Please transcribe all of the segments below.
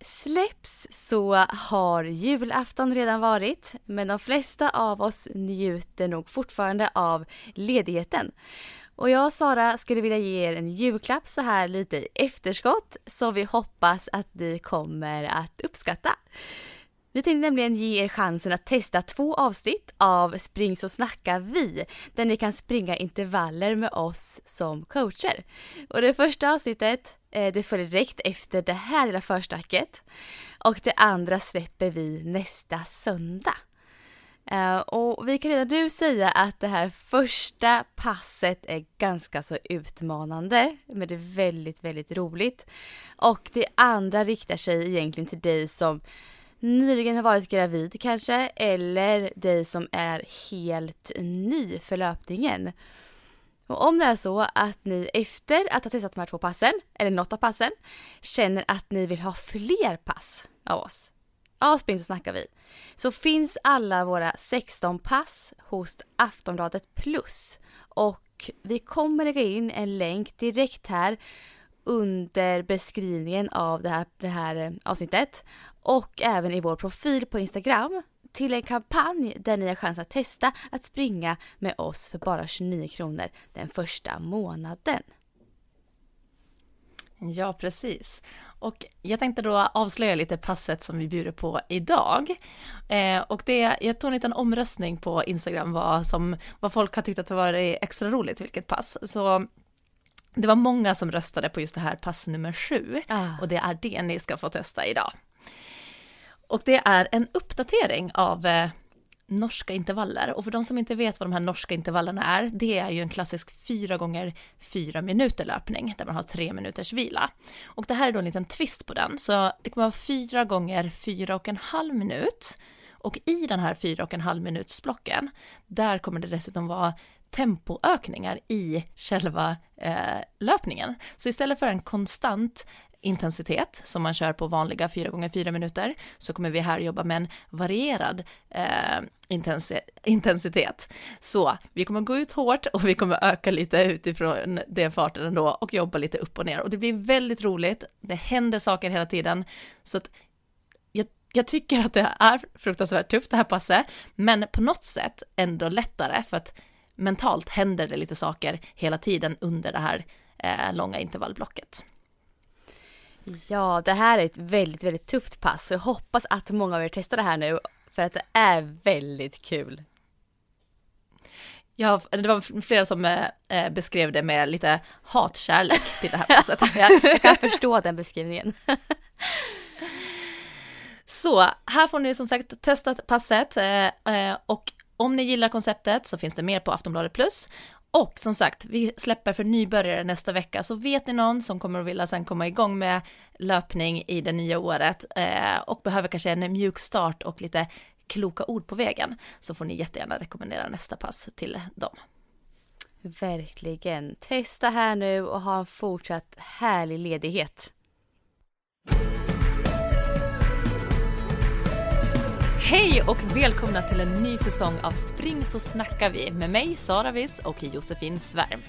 släpps så har julafton redan varit men de flesta av oss njuter nog fortfarande av ledigheten. Och jag och Sara skulle vilja ge er en julklapp så här lite i efterskott som vi hoppas att ni kommer att uppskatta. Vi tänkte nämligen ge er chansen att testa två avsnitt av Spring så snackar vi, där ni kan springa intervaller med oss som coacher. Och det första avsnittet, Eh, det följer direkt efter det här lilla förstacket. Och det andra släpper vi nästa söndag. Eh, och vi kan redan nu säga att det här första passet är ganska så utmanande, men det är väldigt, väldigt roligt. Och det andra riktar sig egentligen till dig som nyligen har varit gravid kanske, eller dig som är helt ny för löpningen. Och om det är så att ni efter att ha testat de här två passen, eller något av passen, känner att ni vill ha fler pass av oss, av Spring så snackar vi, så finns alla våra 16 pass hos Aftonbladet Plus. Och vi kommer lägga in en länk direkt här under beskrivningen av det här, det här eh, avsnittet och även i vår profil på Instagram till en kampanj där ni har chans att testa att springa med oss för bara 29 kronor den första månaden. Ja, precis. Och jag tänkte då avslöja lite passet som vi bjuder på idag. Eh, och det, jag tog en liten omröstning på Instagram vad, som, vad folk har tyckt att det varit extra roligt, vilket pass. Så det var många som röstade på just det här pass nummer sju. Ah. Och det är det ni ska få testa idag. Och det är en uppdatering av eh, norska intervaller. Och för de som inte vet vad de här norska intervallerna är, det är ju en klassisk fyra gånger fyra minuter löpning, där man har tre minuters vila. Och det här är då en liten twist på den, så det kommer vara fyra gånger fyra och en halv minut. Och i den här fyra och en halv minutsblocken, där kommer det dessutom vara tempoökningar i själva eh, löpningen. Så istället för en konstant intensitet som man kör på vanliga 4 gånger 4 minuter så kommer vi här jobba med en varierad eh, intensi intensitet. Så vi kommer gå ut hårt och vi kommer öka lite utifrån det farten ändå och jobba lite upp och ner och det blir väldigt roligt. Det händer saker hela tiden så att jag, jag tycker att det är fruktansvärt tufft det här passet, men på något sätt ändå lättare för att mentalt händer det lite saker hela tiden under det här eh, långa intervallblocket. Ja, det här är ett väldigt, väldigt tufft pass. Så jag hoppas att många av er testar det här nu för att det är väldigt kul. Ja, det var flera som eh, beskrev det med lite hatkärlek till det här passet. jag, kan förstå den beskrivningen. Så här får ni som sagt testa passet eh, eh, och om ni gillar konceptet så finns det mer på Aftonbladet Plus. Och som sagt, vi släpper för nybörjare nästa vecka, så vet ni någon som kommer att vilja sen komma igång med löpning i det nya året eh, och behöver kanske en mjuk start och lite kloka ord på vägen, så får ni jättegärna rekommendera nästa pass till dem. Verkligen. Testa här nu och ha en fortsatt härlig ledighet. Hej och välkomna till en ny säsong av Spring så snackar vi med mig Sara Wiss och Josefin Svärm.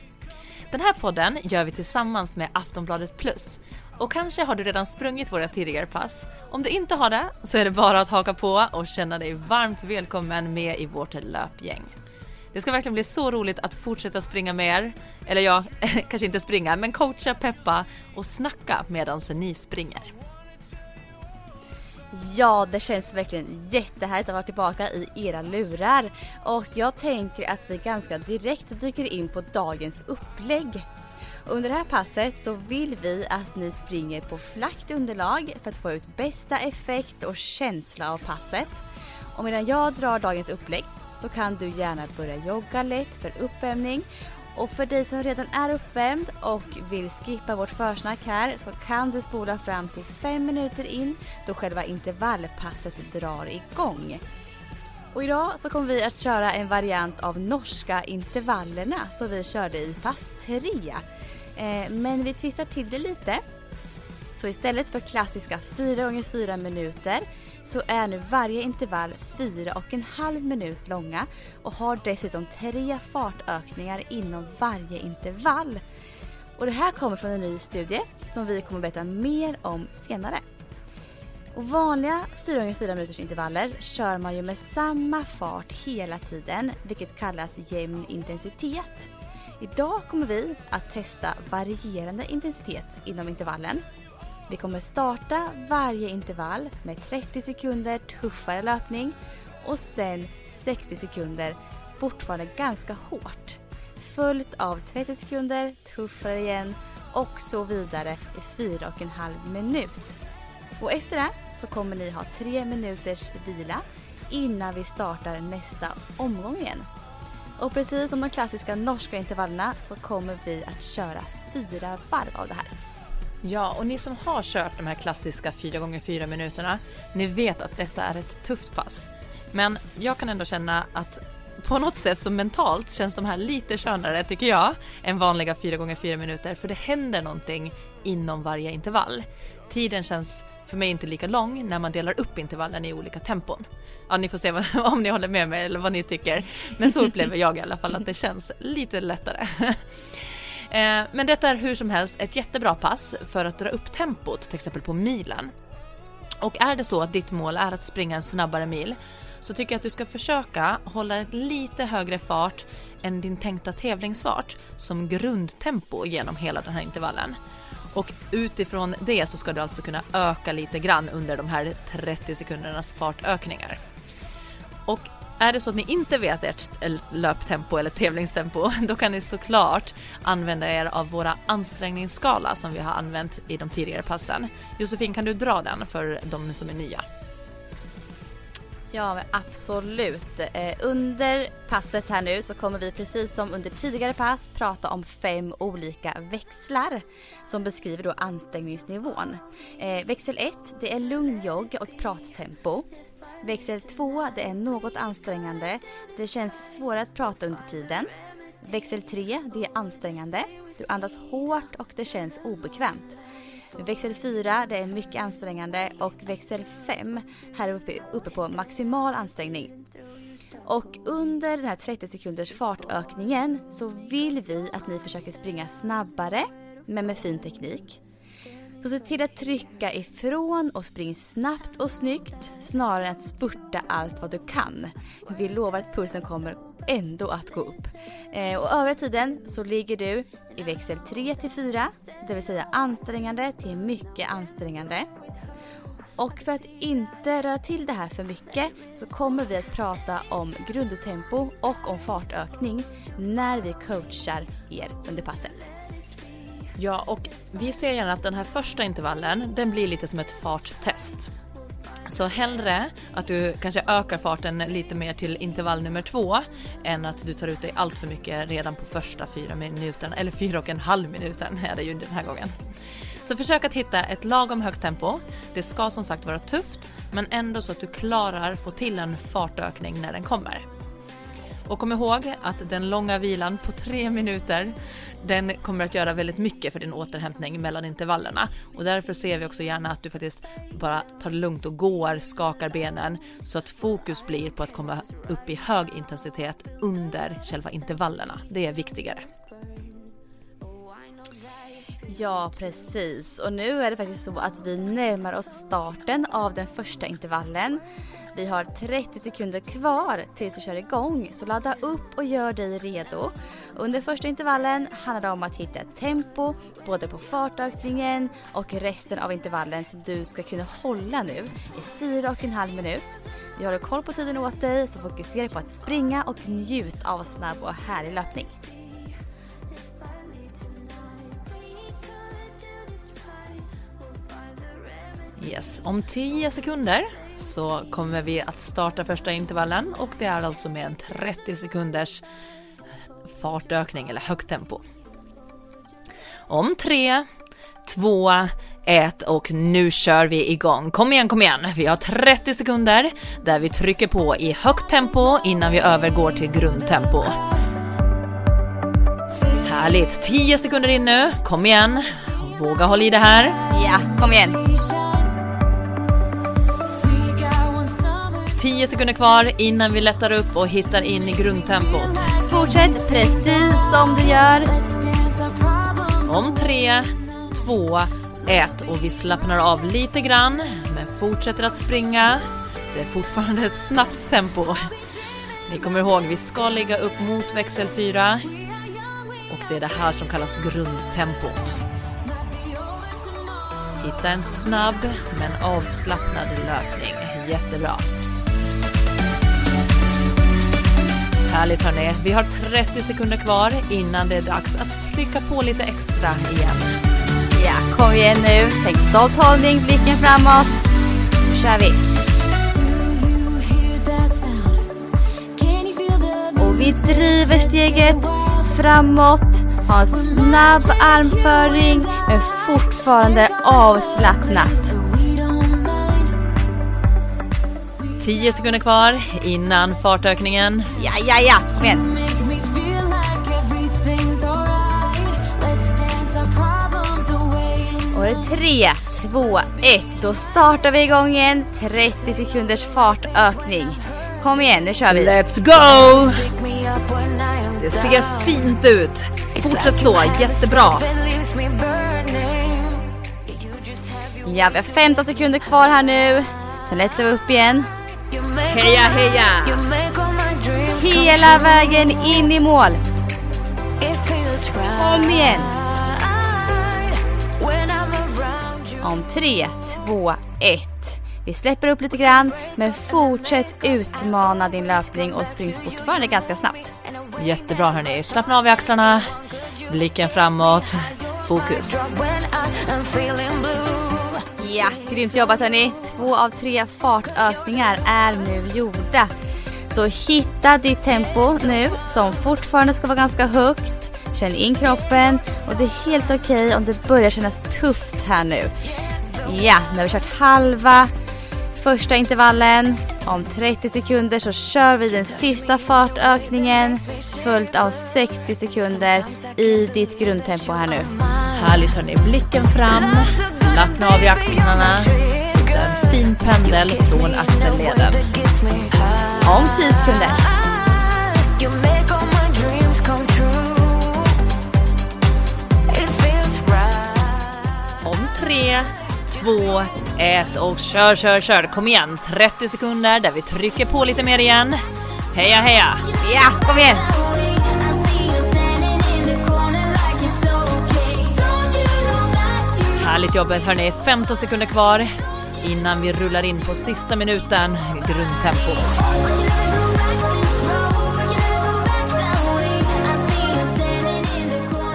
Den här podden gör vi tillsammans med Aftonbladet Plus och kanske har du redan sprungit våra tidigare pass. Om du inte har det så är det bara att haka på och känna dig varmt välkommen med i vårt löpgäng. Det ska verkligen bli så roligt att fortsätta springa med er. Eller ja, kanske inte springa, men coacha, peppa och snacka medan ni springer. Ja, det känns verkligen jättehärligt att vara tillbaka i era lurar. Och jag tänker att vi ganska direkt dyker in på dagens upplägg. Under det här passet så vill vi att ni springer på flackt underlag för att få ut bästa effekt och känsla av passet. Och medan jag drar dagens upplägg så kan du gärna börja jogga lätt för uppvärmning. Och för dig som redan är uppvärmd och vill skippa vårt försnack här så kan du spola fram till 5 minuter in då själva intervallpasset drar igång. Och idag så kommer vi att köra en variant av norska intervallerna som vi körde i pass 3. Eh, men vi twistar till det lite. Så istället för klassiska 4 gånger 4 minuter så är nu varje intervall 4,5 minut långa och har dessutom tre fartökningar inom varje intervall. Och det här kommer från en ny studie som vi kommer berätta mer om senare. Och vanliga 4x4 minuters intervaller kör man ju med samma fart hela tiden, vilket kallas jämn intensitet. Idag kommer vi att testa varierande intensitet inom intervallen. Vi kommer starta varje intervall med 30 sekunder tuffare löpning och sen 60 sekunder fortfarande ganska hårt. Följt av 30 sekunder tuffare igen och så vidare i 4,5 minut. Och efter det så kommer ni ha tre minuters vila innan vi startar nästa omgång igen. Och precis som de klassiska norska intervallerna så kommer vi att köra fyra varv av det här. Ja, och ni som har kört de här klassiska 4 gånger 4 minuterna, ni vet att detta är ett tufft pass. Men jag kan ändå känna att på något sätt så mentalt känns de här lite skönare tycker jag än vanliga 4 gånger 4 minuter för det händer någonting inom varje intervall. Tiden känns för mig inte lika lång när man delar upp intervallen i olika tempon. Ja, ni får se vad, om ni håller med mig eller vad ni tycker. Men så upplever jag i alla fall att det känns lite lättare. Eh, men detta är hur som helst ett jättebra pass för att dra upp tempot, till exempel på milen. Och är det så att ditt mål är att springa en snabbare mil så tycker jag att du ska försöka hålla lite högre fart än din tänkta tävlingsfart som grundtempo genom hela den här intervallen. Och utifrån det så ska du alltså kunna öka lite grann under de här 30 sekundernas fartökningar. Och är det så att ni inte vet ert eh, löptempo eller tävlingstempo, då kan ni såklart använda er av våra ansträngningsskala som vi har använt i de tidigare passen. Josefin, kan du dra den för de som är nya? Ja, absolut. Eh, under passet här nu så kommer vi precis som under tidigare pass prata om fem olika växlar som beskriver då ansträngningsnivån. Eh, växel 1, det är lugn jogg och prattempo. Växel 2, det är något ansträngande. Det känns svårare att prata under tiden. Växel 3, det är ansträngande. Du andas hårt och det känns obekvämt. Växel 4, det är mycket ansträngande och växel 5, här uppe, uppe på maximal ansträngning. Och under den här 30 sekunders fartökningen så vill vi att ni försöker springa snabbare men med fin teknik. Så se till att trycka ifrån och spring snabbt och snyggt snarare än att spurta allt vad du kan. Vi lovar att pulsen kommer ändå att gå upp. Eh, och övriga tiden så ligger du i växel 3 till 4, det vill säga ansträngande till mycket ansträngande. Och för att inte röra till det här för mycket så kommer vi att prata om grundtempo och om fartökning när vi coachar er under passet. Ja, och vi ser gärna att den här första intervallen, den blir lite som ett farttest. Så hellre att du kanske ökar farten lite mer till intervall nummer två än att du tar ut dig allt för mycket redan på första fyra minuten, eller fyra och en halv minuten är det ju den här gången. Så försök att hitta ett lagom högt tempo. Det ska som sagt vara tufft, men ändå så att du klarar få till en fartökning när den kommer. Och kom ihåg att den långa vilan på tre minuter den kommer att göra väldigt mycket för din återhämtning mellan intervallerna och därför ser vi också gärna att du faktiskt bara tar det lugnt och går, skakar benen så att fokus blir på att komma upp i hög intensitet under själva intervallerna. Det är viktigare. Ja, precis. Och nu är det faktiskt så att vi närmar oss starten av den första intervallen. Vi har 30 sekunder kvar tills vi kör igång, så ladda upp och gör dig redo. Under första intervallen handlar det om att hitta ett tempo, både på fartökningen och resten av intervallen som du ska kunna hålla nu i fyra och en halv minut. Vi håller koll på tiden åt dig, så fokusera på att springa och njut av snabb och härlig löpning. Yes, om 10 sekunder så kommer vi att starta första intervallen och det är alltså med en 30 sekunders fartökning eller högt tempo. Om tre, två, ett och nu kör vi igång. Kom igen, kom igen. Vi har 30 sekunder där vi trycker på i högt tempo innan vi övergår till grundtempo. Härligt, 10 sekunder in nu. Kom igen, våga hålla i det här. Ja, kom igen. 10 sekunder kvar innan vi lättar upp och hittar in i grundtempot. Fortsätt precis som du gör. Om tre, två, ett och vi slappnar av lite grann men fortsätter att springa. Det är fortfarande ett snabbt tempo. Ni kommer ihåg, vi ska ligga upp mot växel 4 och det är det här som kallas grundtempot. Hitta en snabb men avslappnad löpning. Jättebra. Härligt hörni. Vi har 30 sekunder kvar innan det är dags att trycka på lite extra igen. Ja, kom igen nu. Tänk stolt hållning, blicken framåt. Nu kör vi. Och vi driver steget framåt. Har en snabb armföring men fortfarande avslappnat. 10 sekunder kvar innan fartökningen. Ja, ja, ja. Kom igen. Och det är tre, två, ett. Då startar vi igång igen. 30 sekunders fartökning. Kom igen, nu kör vi. Let's go! Det ser fint ut. Fortsätt så, jättebra. Ja, vi har 15 sekunder kvar här nu. Sen lättar vi upp igen. Heja, heja! Hela vägen in i mål. Om igen. Om tre, två, ett. Vi släpper upp lite grann, men fortsätt utmana din löpning och spring fortfarande ganska snabbt. Jättebra hörni. Slappna av i axlarna. Blicken framåt. Fokus. Ja, grymt jobbat hörni. Två av tre fartökningar är nu gjorda. Så hitta ditt tempo nu som fortfarande ska vara ganska högt. Känn in kroppen och det är helt okej okay om det börjar kännas tufft här nu. Ja, nu har vi kört halva första intervallen. Om 30 sekunder så kör vi den sista fartökningen följt av 60 sekunder i ditt grundtempo här nu. Härligt hörni. Blicken fram. Slappna av i axlarna. Hitta en fin pendel från axelleden. Om 10 sekunder. Om tre, två, ett och kör, kör, kör. Kom igen. 30 sekunder där vi trycker på lite mer igen. Heja, heja! Ja, kom igen! Härligt jobbat hörni. 15 sekunder kvar innan vi rullar in på sista minuten, grundtempo.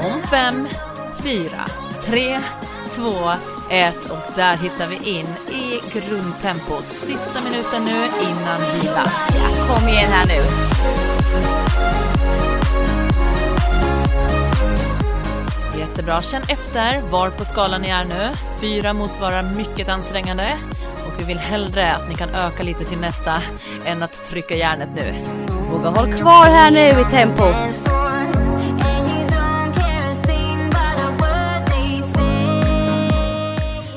Om fem, fyra, tre, två, ett och där hittar vi in i grundtempot. Sista minuten nu innan vila. Ja, kom igen här nu. Jättebra. Känn efter var på skalan ni är nu. Fyra motsvarar mycket ansträngande och vi vill hellre att ni kan öka lite till nästa än att trycka järnet nu. Våga håll kvar här nu i tempot.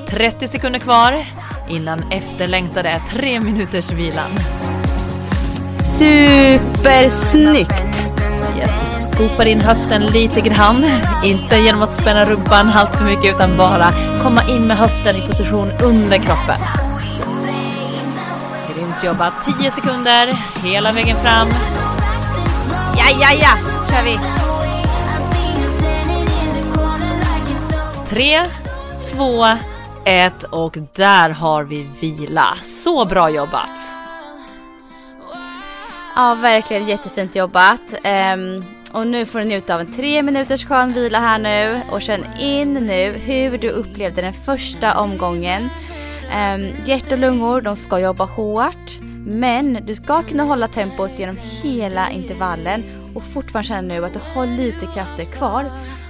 –30 sekunder kvar innan efterlängtade tre minuters vilan. Supersnyggt! Yes, skopar in höften lite grann. Inte genom att spänna rumpan allt för mycket utan bara komma in med höften i position under kroppen. Grymt jobbat. 10 sekunder hela vägen fram. Ja, ja, ja! kör vi! Tre, två, ett och där har vi vila. Så bra jobbat! Ja, verkligen jättefint jobbat. Um, och nu får du njuta av en tre minuters skön vila här nu och känn in nu hur du upplevde den första omgången. Ehm, um, hjärta och lungor, de ska jobba hårt. Men du ska kunna hålla tempot genom hela intervallen och fortfarande känna nu att du har lite krafter kvar.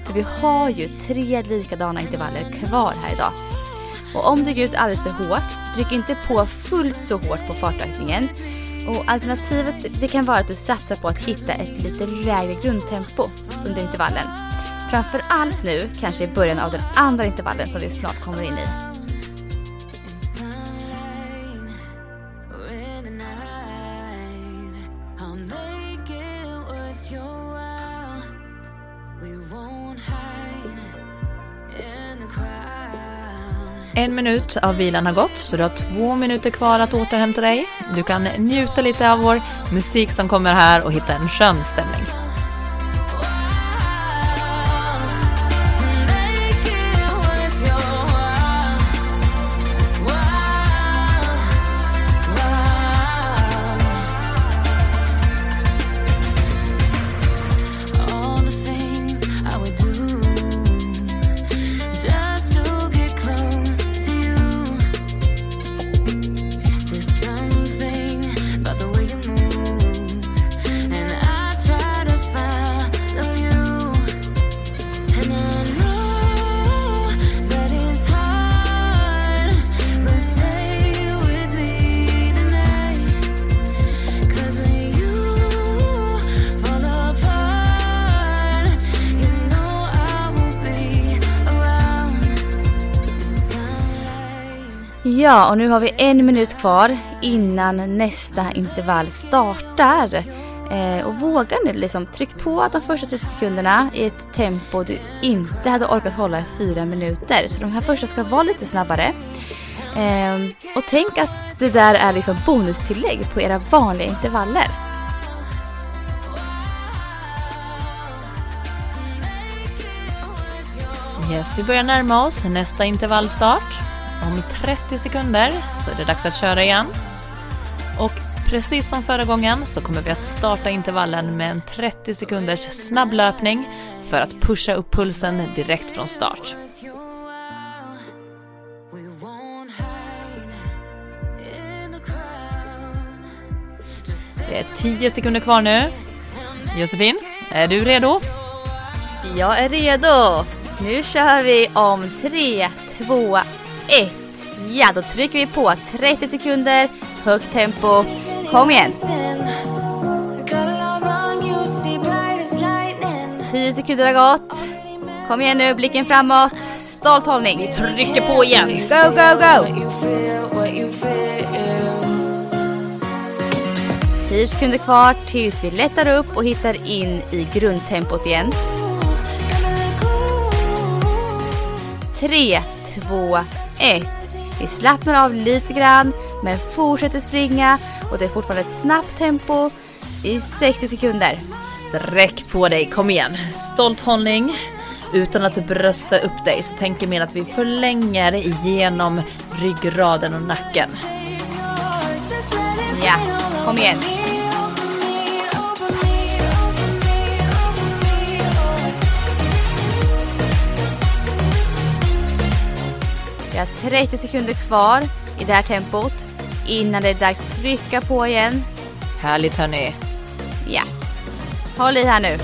För vi har ju tre likadana intervaller kvar här idag. Och om du går ut alldeles för hårt, tryck inte på fullt så hårt på fartökningen. Och alternativet det kan vara att du satsar på att hitta ett lite lägre grundtempo under intervallen. Framför allt nu, kanske i början av den andra intervallen som vi snart kommer in i. En minut av vilan har gått, så du har två minuter kvar att återhämta dig. Du kan njuta lite av vår musik som kommer här och hitta en skön stämning. Ja, och nu har vi en minut kvar innan nästa intervall startar. Eh, och våga nu liksom, tryck på de första 30 sekunderna i ett tempo du inte hade orkat hålla i fyra minuter. Så de här första ska vara lite snabbare. Eh, och tänk att det där är liksom bonustillägg på era vanliga intervaller. Yes, vi börjar närma oss nästa intervallstart. Om 30 sekunder så är det dags att köra igen. Och precis som förra gången så kommer vi att starta intervallen med en 30 sekunders snabblöpning för att pusha upp pulsen direkt från start. Det är 10 sekunder kvar nu. Josefin, är du redo? Jag är redo! Nu kör vi om 3, 2, 1. Ja, då trycker vi på 30 sekunder, högt tempo. Kom igen! 10 sekunder har gått. Kom igen nu, blicken framåt. Stolt hållning. Vi trycker på igen. Go, go, go! 10 sekunder kvar tills vi lättar upp och hittar in i grundtempot igen. 3, 2, 1. Vi slappnar av lite grann men fortsätter springa och det är fortfarande ett snabbt tempo i 60 sekunder. Sträck på dig, kom igen. Stolt hållning. Utan att brösta upp dig så tänker mer att vi förlänger genom ryggraden och nacken. Ja, kom igen. Vi har 30 sekunder kvar i det här tempot innan det är dags att trycka på igen. Härligt hörni. Ja. Håll i här nu.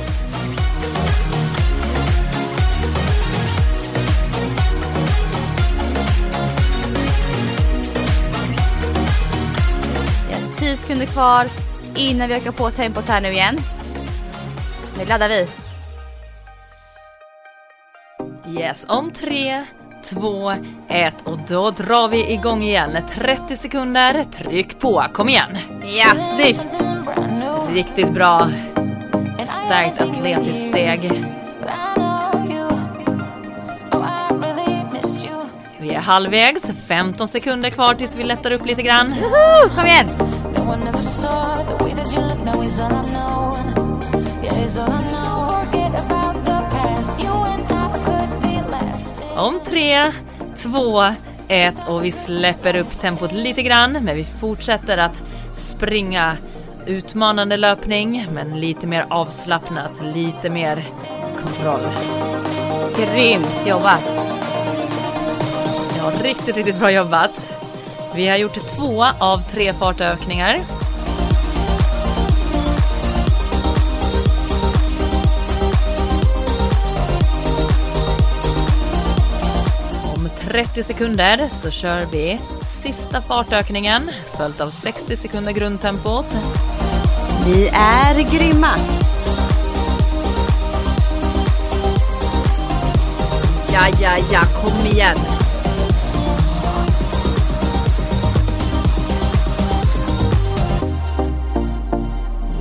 Vi har 10 sekunder kvar innan vi ökar på tempot här nu igen. Nu laddar vi. Yes, om tre, två, ett och då drar vi igång igen. 30 sekunder, tryck på, kom igen. Ja, snyggt! Riktigt bra. Starkt atletiskt steg. Vi är halvvägs, 15 sekunder kvar tills vi lättar upp lite grann. Woho! Kom igen! Om tre, två, ett och vi släpper upp tempot lite grann men vi fortsätter att springa utmanande löpning men lite mer avslappnat, lite mer kontroll. Grymt jobbat! Ja, riktigt, riktigt bra jobbat. Vi har gjort två av tre fartökningar. 30 sekunder så kör vi sista fartökningen följt av 60 sekunder grundtempot. Vi är grymma! Ja, ja, ja, kom igen!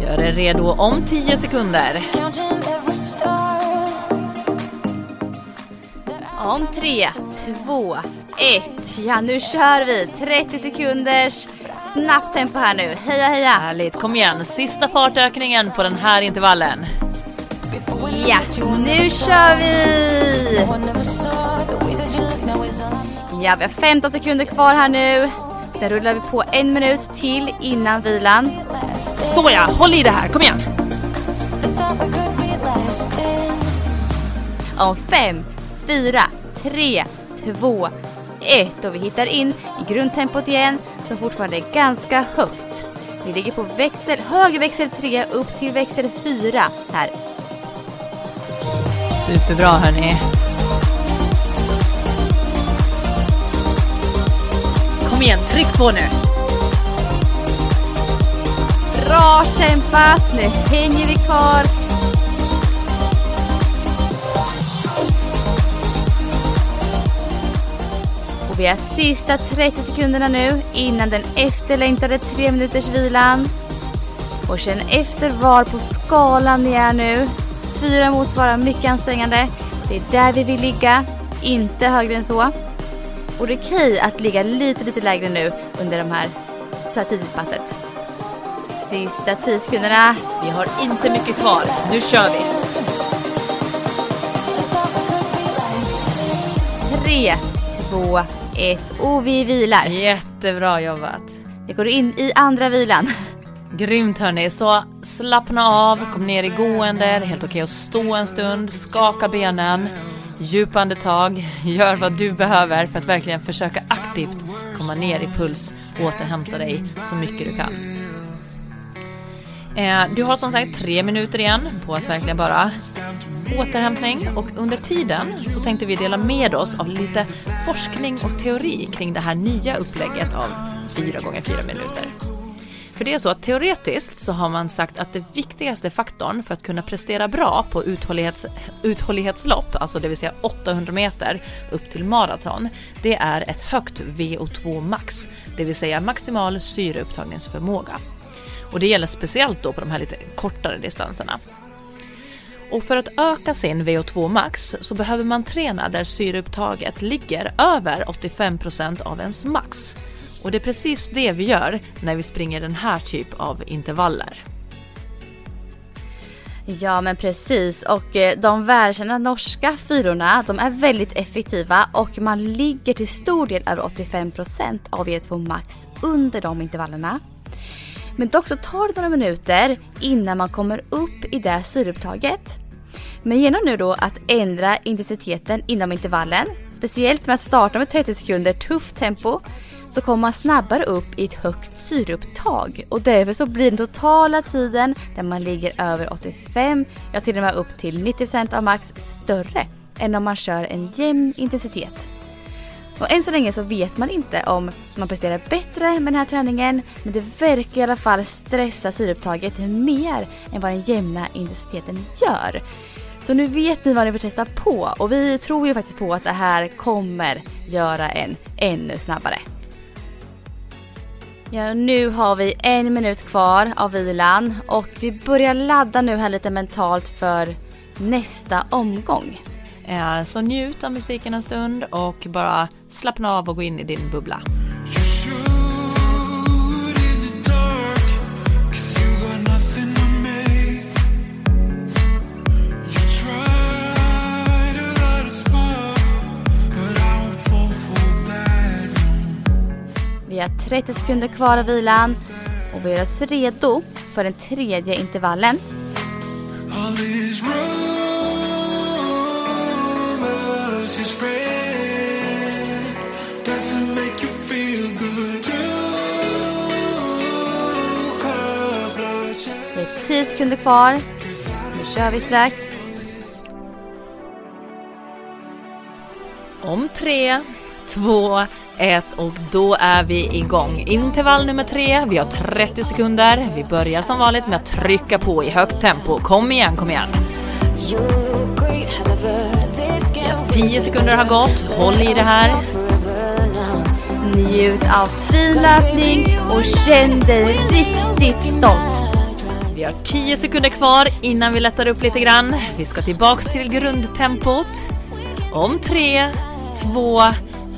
Gör er redo om 10 sekunder. Om tre, två, ett. Ja, nu kör vi! 30 sekunders snabbt tempo här nu. Heja, heja! Härligt, kom igen. Sista fartökningen på den här intervallen. Ja, nu kör vi! Ja, vi har 15 sekunder kvar här nu. Sen rullar vi på en minut till innan vilan. Såja, håll i det här, kom igen! Om fem, fyra, tre, två, ett och vi hittar in i grundtempot igen som fortfarande är ganska högt. Vi ligger på växel, höger växel 3 upp till växel 4 här. Superbra hörni. Kom igen, tryck på nu! Bra kämpat! Nu hänger vi kvar. Och vi har sista 30 sekunderna nu innan den efterlängtade 3 minuters vilan. Och känn efter var på skalan ni är nu. Fyra motsvarar mycket ansträngande. Det är där vi vill ligga, inte högre än så. Och det är okej att ligga lite, lite lägre nu under de här så här tidigt passet. Sista 10 sekunderna. Vi har inte mycket kvar, nu kör vi! Tre, två, ett och vi vilar. Jättebra jobbat! Vi går in i andra vilan. Grymt hörni, så slappna av, kom ner i gående, det är helt okej att stå en stund, skaka benen, djupa andetag, gör vad du behöver för att verkligen försöka aktivt komma ner i puls och återhämta dig så mycket du kan. Eh, du har som sagt tre minuter igen på att verkligen bara återhämtning och under tiden så tänkte vi dela med oss av lite forskning och teori kring det här nya upplägget av 4 gånger 4 minuter. För det är så att teoretiskt så har man sagt att det viktigaste faktorn för att kunna prestera bra på uthållighets, uthållighetslopp, alltså det vill säga 800 meter upp till maraton, det är ett högt VO2 max, det vill säga maximal syreupptagningsförmåga. Och det gäller speciellt då på de här lite kortare distanserna. Och för att öka sin VO2 max så behöver man träna där syreupptaget ligger över 85% av ens max. Och det är precis det vi gör när vi springer den här typ av intervaller. Ja men precis och eh, de välkända norska fyrorna de är väldigt effektiva och man ligger till stor del över 85% av VO2 max under de intervallerna. Men dock så tar det några minuter innan man kommer upp i det syreupptaget. Men genom nu då att ändra intensiteten inom intervallen, speciellt med att starta med 30 sekunder tufft tempo, så kommer man snabbare upp i ett högt syreupptag. Och därför så blir den totala tiden där man ligger över 85, ja till och med upp till 90% av max, större än om man kör en jämn intensitet. Och än så länge så vet man inte om man presterar bättre med den här träningen men det verkar i alla fall stressa syreupptaget mer än vad den jämna intensiteten gör. Så nu vet ni vad ni vill testa på och vi tror ju faktiskt på att det här kommer göra en ännu snabbare. Ja, nu har vi en minut kvar av vilan och vi börjar ladda nu här lite mentalt för nästa omgång. Eh, Så njut av musiken en stund och bara slappna av och gå in i din bubbla. Vi har 30 sekunder kvar av vilan och vi gör oss redo för den tredje intervallen. Det är 10 sekunder kvar. Nu kör vi strax. Om tre, två, ett och då är vi igång. Intervall nummer tre. Vi har 30 sekunder. Vi börjar som vanligt med att trycka på i högt tempo. Kom igen, kom igen. Yes, 10 sekunder har gått. Håll i det här. Njut av fin löpning och känn dig riktigt stolt. Vi har 10 sekunder kvar innan vi lättar upp lite grann. Vi ska tillbaks till grundtempot. Om 3, 2,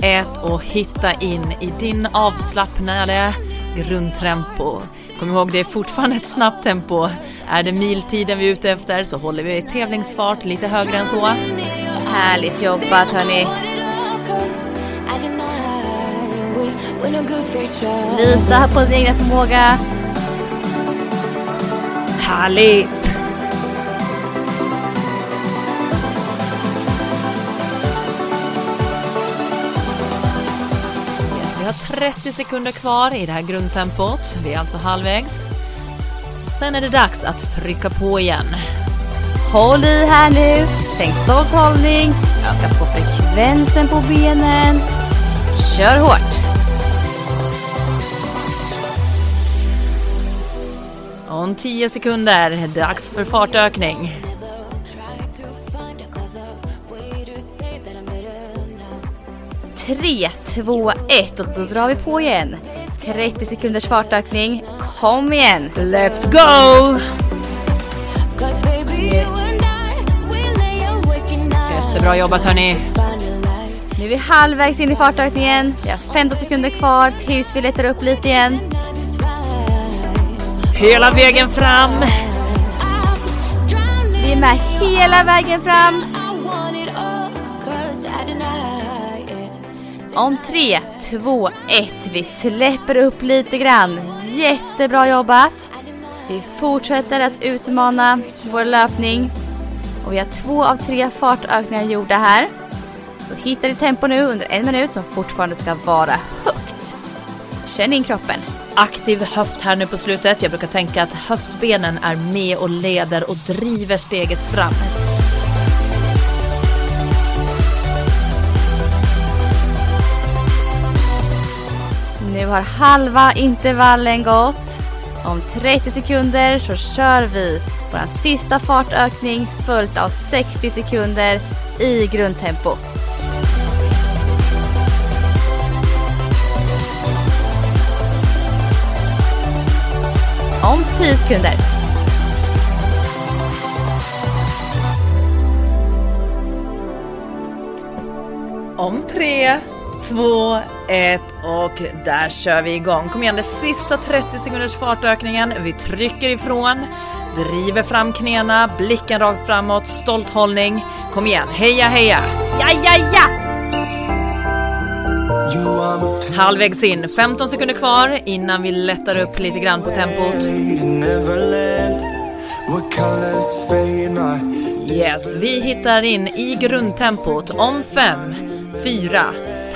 1 och hitta in i din avslappnade grundtempo. Kom ihåg, det är fortfarande ett snabbt tempo. Är det miltiden vi är ute efter så håller vi tävlingsfart lite högre än så. Härligt jobbat hörni. Lita på din egna förmåga. Härligt! Yes, vi har 30 sekunder kvar i det här grundtempot. Vi är alltså halvvägs. Sen är det dags att trycka på igen. Håll i här nu. Tänk stolt hållning. Öka på frekvensen på benen. Kör hårt. Om 10 sekunder, dags för fartökning. Tre, två, ett och då drar vi på igen. 30 sekunders fartökning. Kom igen. Let's go! Jättebra jobbat hörni. Nu är vi halvvägs in i fartökningen. Vi har 15 sekunder kvar tills vi lättar upp lite igen. Hela vägen fram. Vi är med hela vägen fram. Om tre, två, ett. Vi släpper upp lite grann. Jättebra jobbat. Vi fortsätter att utmana vår löpning. Och vi har två av tre fartökningar gjorda här. Så hitta ditt tempo nu under en minut som fortfarande ska vara högt. Känn in kroppen. Aktiv höft här nu på slutet. Jag brukar tänka att höftbenen är med och leder och driver steget fram. Nu har halva intervallen gått. Om 30 sekunder så kör vi vår sista fartökning följt av 60 sekunder i grundtempo. Om 10 sekunder. Om 3 två, ett och där kör vi igång. Kom igen, det sista 30 sekunders fartökningen. Vi trycker ifrån, driver fram knäna, blicken rakt framåt, stolt hållning. Kom igen, heja heja! Ja, ja, ja! Halvvägs in, 15 sekunder kvar innan vi lättar upp lite grann på tempot. Yes, vi hittar in i grundtempot om 5, 4,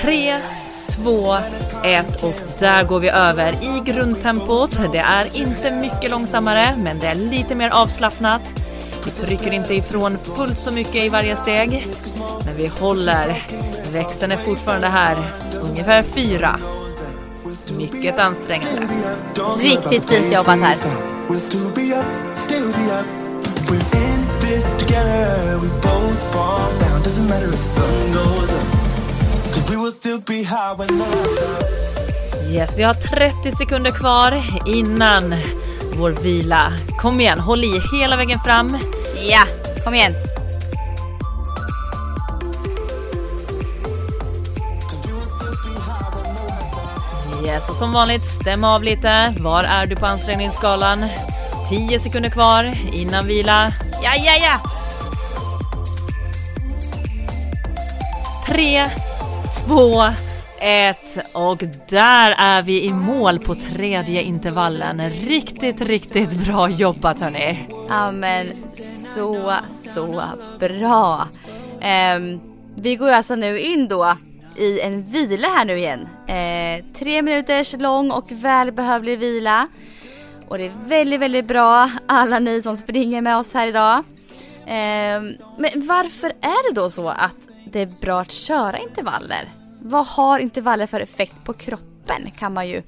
3, 2, 1 och där går vi över i grundtempot. Det är inte mycket långsammare, men det är lite mer avslappnat. Vi trycker inte ifrån fullt så mycket i varje steg, men vi håller. Växeln är fortfarande här, ungefär 4. Mycket ansträngande. Riktigt fint jobbat här. We're in this together. We both fall down. Doesn't matter if the sun goes up. Yes, vi har 30 sekunder kvar innan vår vila. Kom igen, håll i hela vägen fram. Ja, kom igen. Yes, och som vanligt, stäm av lite. Var är du på ansträngningsskalan? 10 sekunder kvar innan vila. Ja, ja, ja! 3, 2, 1 och där är vi i mål på tredje intervallen. Riktigt, riktigt bra jobbat hörni. Ja men så, så bra. Um, vi går alltså nu in då i en vila här nu igen. Uh, tre minuters lång och välbehövlig vila. Och det är väldigt, väldigt bra alla ni som springer med oss här idag. Ehm, men varför är det då så att det är bra att köra intervaller? Vad har intervaller för effekt på kroppen kan man ju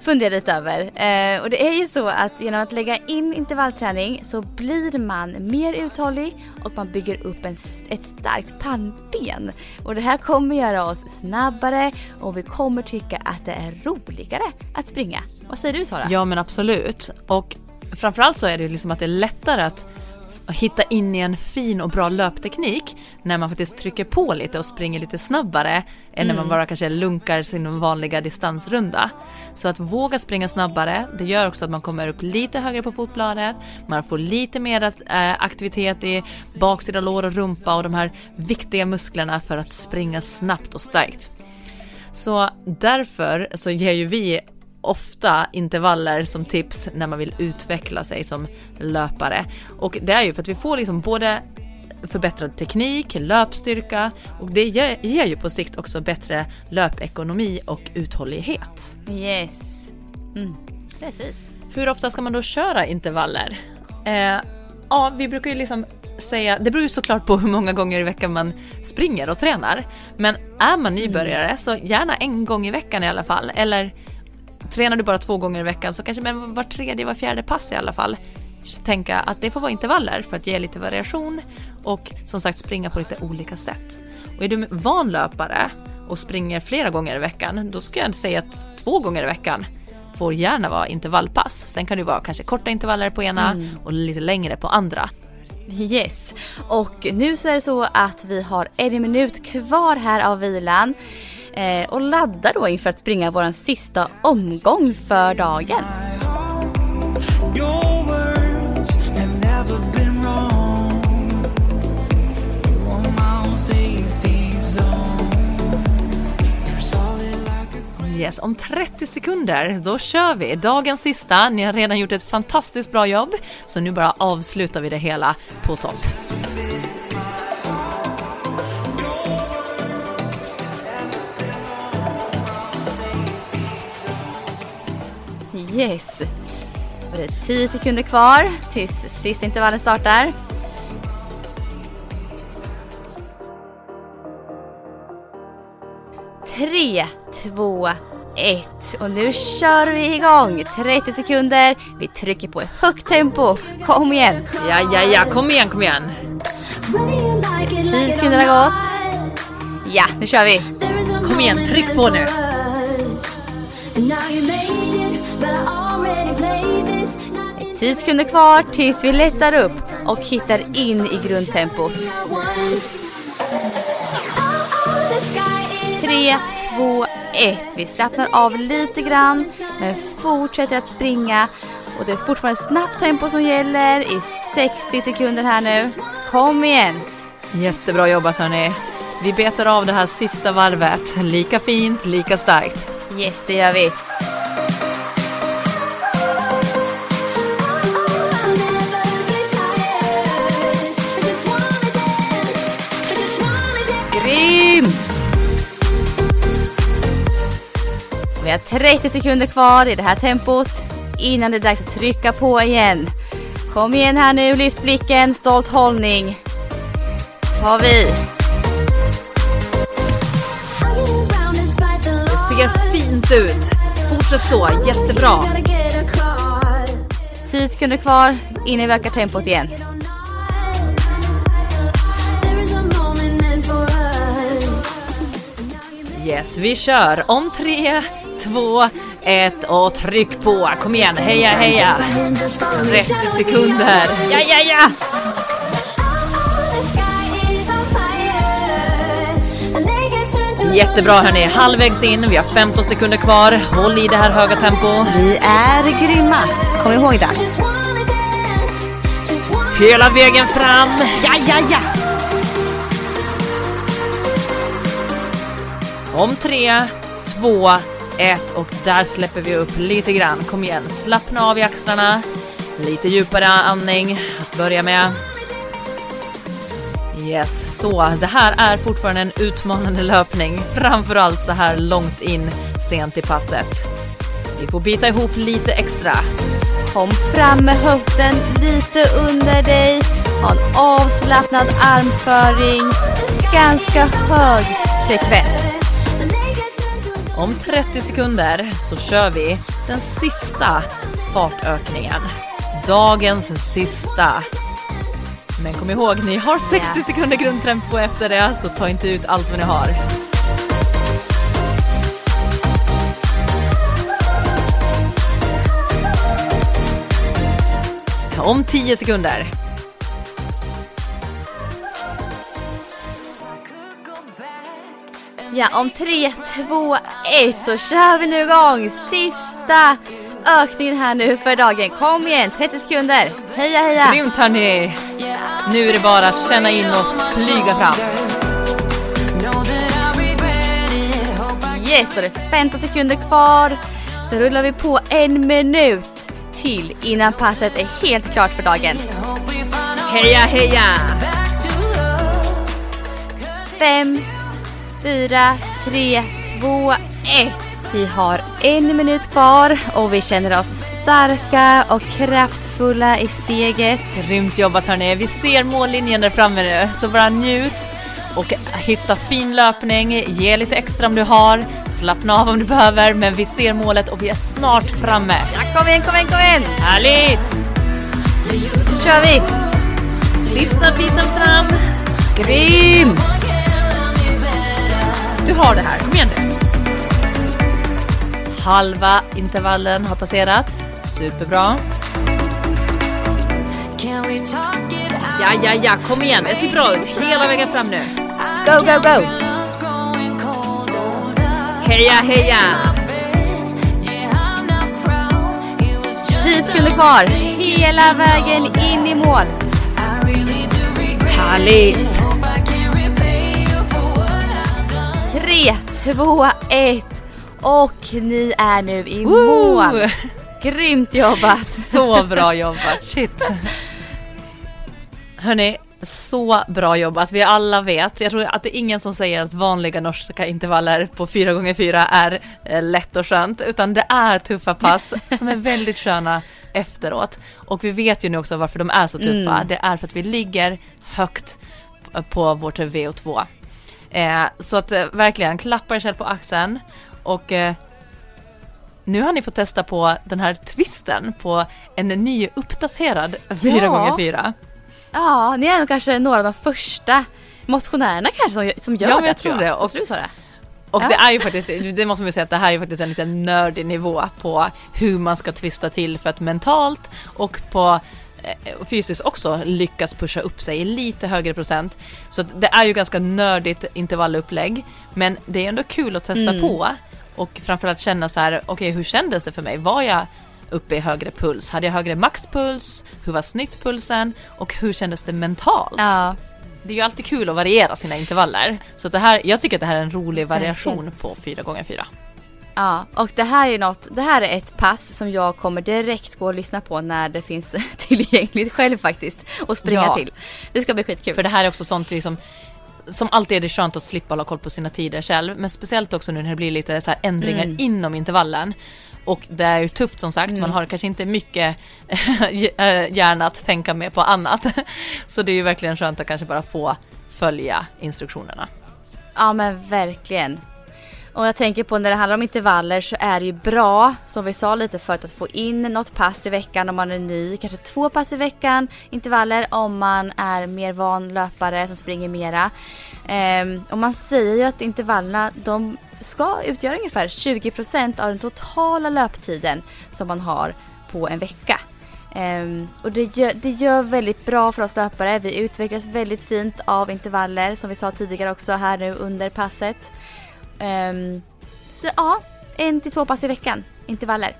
fundera lite över. Eh, och det är ju så att genom att lägga in intervallträning så blir man mer uthållig och man bygger upp en, ett starkt pannben. Och det här kommer göra oss snabbare och vi kommer tycka att det är roligare att springa. Vad säger du Sara? Ja men absolut. Och framförallt så är det ju liksom att det är lättare att hitta in i en fin och bra löpteknik när man faktiskt trycker på lite och springer lite snabbare än när man Mm. bara kanske lunkar sin vanliga distansrunda. Så att våga springa snabbare, det gör också att man kommer upp lite högre på fotbladet, man får lite mer eh, aktivitet i baksida lår och rumpa och de här viktiga musklerna för att springa snabbt och starkt. Så därför så ger ju vi ofta intervaller som tips när man vill utveckla sig som löpare. Och det är ju för att vi får liksom både förbättrad teknik, löpstyrka och det ger, ger ju på sikt också bättre löpekonomi och uthållighet. Yes. Mm. Precis. Hur ofta ska man då köra intervaller? Eh, ja, vi brukar ju liksom säga, det beror ju såklart på hur många gånger i veckan man springer och tränar. Men är man nybörjare så gärna en gång i veckan i alla fall. Eller tränar du bara två gånger i veckan så kanske med var tredje, var fjärde pass i alla fall. Tänka att det får vara intervaller för att ge lite variation och som sagt springa på lite olika sätt. Och är du van löpare och springer flera gånger i veckan, då ska jag säga att två gånger i veckan får gärna vara intervallpass. Sen kan det vara kanske korta intervaller på ena och lite längre på andra. Yes. Och nu så är det så att vi har en minut kvar här av vilan. Eh, och laddar då inför att springa vår sista omgång för dagen. Yes, om 30 sekunder, då kör vi. Dagens sista. Ni har redan gjort ett fantastiskt bra jobb, så nu bara avslutar vi det hela på topp. Yes. Och det är 10 sekunder kvar tills sista intervallen startar. Tre, två, ett. Och nu kör vi igång. 30 sekunder. Vi trycker på i högt tempo. Kom igen. Ja, ja, ja, kom igen, kom igen. 10 sekunder har gått. Ja, nu kör vi. Kom igen, tryck på nu. 10 sekunder kvar tills vi lättar upp och hittar in i grundtempot. 3, 2, 1. Vi slappnar av lite grann men fortsätter att springa. Och det är fortfarande snabbt tempo som gäller i 60 sekunder här nu. Kom igen! Jättebra jobbat hörni. Vi betar av det här sista varvet. Lika fint, lika starkt. Yes, det gör vi. Vi har 30 sekunder kvar i det här tempot innan det är dags att trycka på igen. Kom igen här nu, lyft blicken, stolt hållning. Tar vi. Det ser fint ut. Fortsätt så, jättebra. 10 sekunder kvar innan vi ökar tempot igen. Yes, vi kör. Om tre, två, ett och tryck på. Kom igen, heja, heja. 30 sekunder. Ja, ja, ja. Jättebra hörni, halvvägs in. Vi har 15 sekunder kvar. Håll i det här höga tempo. Vi är grymma. Kom ihåg det. Hela vägen fram. Ja, ja, ja. Om tre, två, ett och där släpper vi upp lite grann. Kom igen, slappna av i axlarna. Lite djupare andning att börja med. Yes, så det här är fortfarande en utmanande löpning, framförallt så här långt in sent i passet. Vi får bita ihop lite extra. Kom fram med höften lite under dig. Ha en avslappnad armföring. Ganska hög frekvens. Om 30 sekunder så kör vi den sista fartökningen. Dagens sista. Men kom ihåg, ni har 60 sekunder grundtempo efter det, så ta inte ut allt vad ni har. Om 10 sekunder. Ja, om 3, 2, 1 så kör vi nu igång. Sista ökningen här nu för dagen. Kom igen, 30 sekunder. Heja, heja! Grymt hörni! Nu är det bara att känna in och flyga fram. Yes, och det är 15 sekunder kvar. Så rullar vi på en minut till innan passet är helt klart för dagen. Heja heja! Fem, fyra, tre, två, ett. Vi har en minut kvar och vi känner oss starka och kraftfulla i steget. Grymt jobbat hörni. Vi ser mållinjen där framme nu, så bara njut och hitta fin löpning. Ge lite extra om du har. Slappna av om du behöver, men vi ser målet och vi är snart framme. Ja, kom igen, kom igen, kom igen! Härligt! Nu kör vi! Sista biten fram. Grym! Du har det här, kom igen nu. Halva intervallen har passerat. Superbra. Ja, ja, ja, kom igen. Det ser bra ut. Hela vägen fram nu. Go, go, go! Heja, heja! 10 sekunder kvar. Hela vägen in i mål. Härligt! 3, 2, 1. Och ni är nu i Woo! mål. Grymt jobbat! Så bra jobbat, shit. Hörni, så bra jobbat. Vi alla vet, jag tror att det är ingen som säger att vanliga norska intervaller på 4x4 är eh, lätt och skönt, utan det är tuffa pass som är väldigt sköna efteråt. Och vi vet ju nu också varför de är så tuffa. Mm. Det är för att vi ligger högt på vårt VO2. Eh, så att eh, verkligen er själv på axeln och eh, nu har ni fått testa på den här twisten på en ny uppdaterad 4x4. Ja, ni är nog kanske några av de första motionärerna kanske som, som gör Ja, det men jag tror det. Och Och- tror det? Och Ja. det är ju faktiskt, det måste man ju säga att det här är faktiskt en liten nördig nivå på hur man ska twista till för att mentalt och på fysiskt också lyckas pusha upp sig i lite högre procent. Så det är ju ganska nördigt intervallupplägg. Men det är ändå kul att testa Mm. på och framförallt känna så här, okej hur kändes det för mig? Var jag uppe i högre puls? Hade jag högre maxpuls? Hur var snittpulsen? Och hur kändes det mentalt? Ja, Det är ju alltid kul att variera sina intervaller. Så det här, jag tycker att det här är en rolig variation på 4x4. Ja, och det här är något, det här är ett pass som jag kommer direkt gå och lyssna på när det finns tillgängligt själv faktiskt och springa Ja. till. Det ska bli skitkul. För det här är också sånt liksom som alltid är det skönt att slippa hålla koll på sina tider själv, men speciellt också nu när det blir lite så ändringar Mm. inom intervallen. Och det är ju tufft som sagt, man har kanske inte mycket eh, hjärna att tänka med på annat. Så det är ju verkligen skönt att kanske bara få följa instruktionerna. Ja men verkligen. Och jag tänker på när det handlar om intervaller så är det ju bra, som vi sa lite förut, att få in något pass i veckan om man är ny. Kanske två pass i veckan intervaller om man är mer van löpare som springer mera. Um, och man säger ju att intervallerna de ska utgöra ungefär 20% av den totala löptiden som man har på en vecka. Um, och det gör, det gör väldigt bra för oss löpare. Vi utvecklas väldigt fint av intervaller som vi sa tidigare också här nu under passet. Ehm, så ja, en till två pass i veckan, intervaller.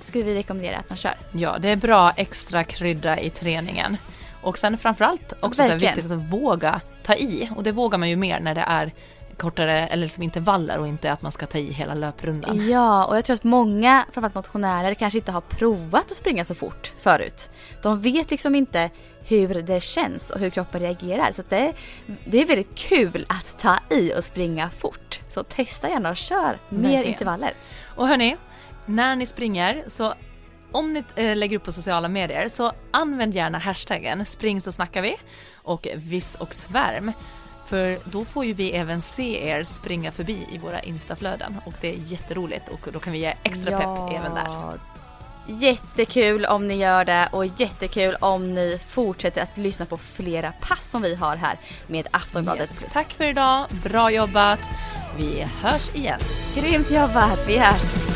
Skulle vi rekommendera att man kör. Ja, det är bra extra krydda i träningen. Och sen framförallt också så Verkligen. viktigt att våga ta i. Och det vågar man ju mer när det är kortare eller som intervaller och inte att man ska ta i hela löprundan. Ja, och jag tror att många, framförallt motionärer, kanske inte har provat att springa så fort förut. De vet liksom inte hur det känns och hur kroppen reagerar. Så det, det är väldigt kul att ta i och springa fort. Så testa gärna och kör mer Verkligen. intervaller. Och hörni, när ni springer så om ni eh, lägger upp på sociala medier så använd gärna hashtaggen spring så snackar vi och viss och svärm. För då får ju vi även se er springa förbi i våra instaflöden och det är jätteroligt och då kan vi ge extra pepp även där. Jättekul om ni gör det och jättekul om ni fortsätter att lyssna på flera pass som vi har här med Aftonbladet Yes. Plus. Tack för idag, bra jobbat. Vi hörs igen. Grymt jobbat, vi hörs!